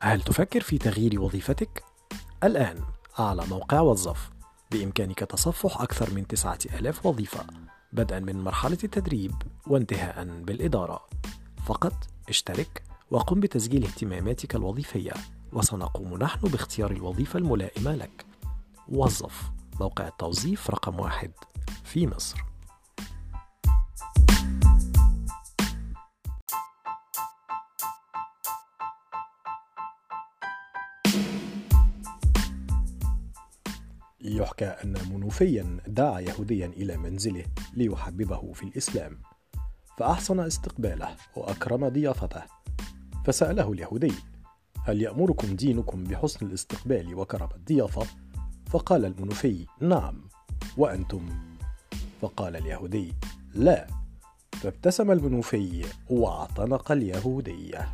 هل تفكر في تغيير وظيفتك؟ الآن على موقع وظف. بإمكانك تصفح أكثر من 9000 وظيفة بدءا من مرحلة التدريب وانتهاء بالإدارة. فقط اشترك وقم بتسجيل اهتماماتك الوظيفية وسنقوم نحن باختيار الوظيفة الملائمة لك. وظف. موقع التوظيف رقم واحد في مصر. يحكى أن منوفيا دعا يهوديا إلى منزله ليحببه في الإسلام فأحسن استقباله وأكرم ضيافته فسأله اليهودي هل يأمركم دينكم بحسن الاستقبال وكرم الضيافة؟ فقال المنوفي نعم وأنتم؟ فقال اليهودي لا فابتسم المنوفي واعتنق اليهودية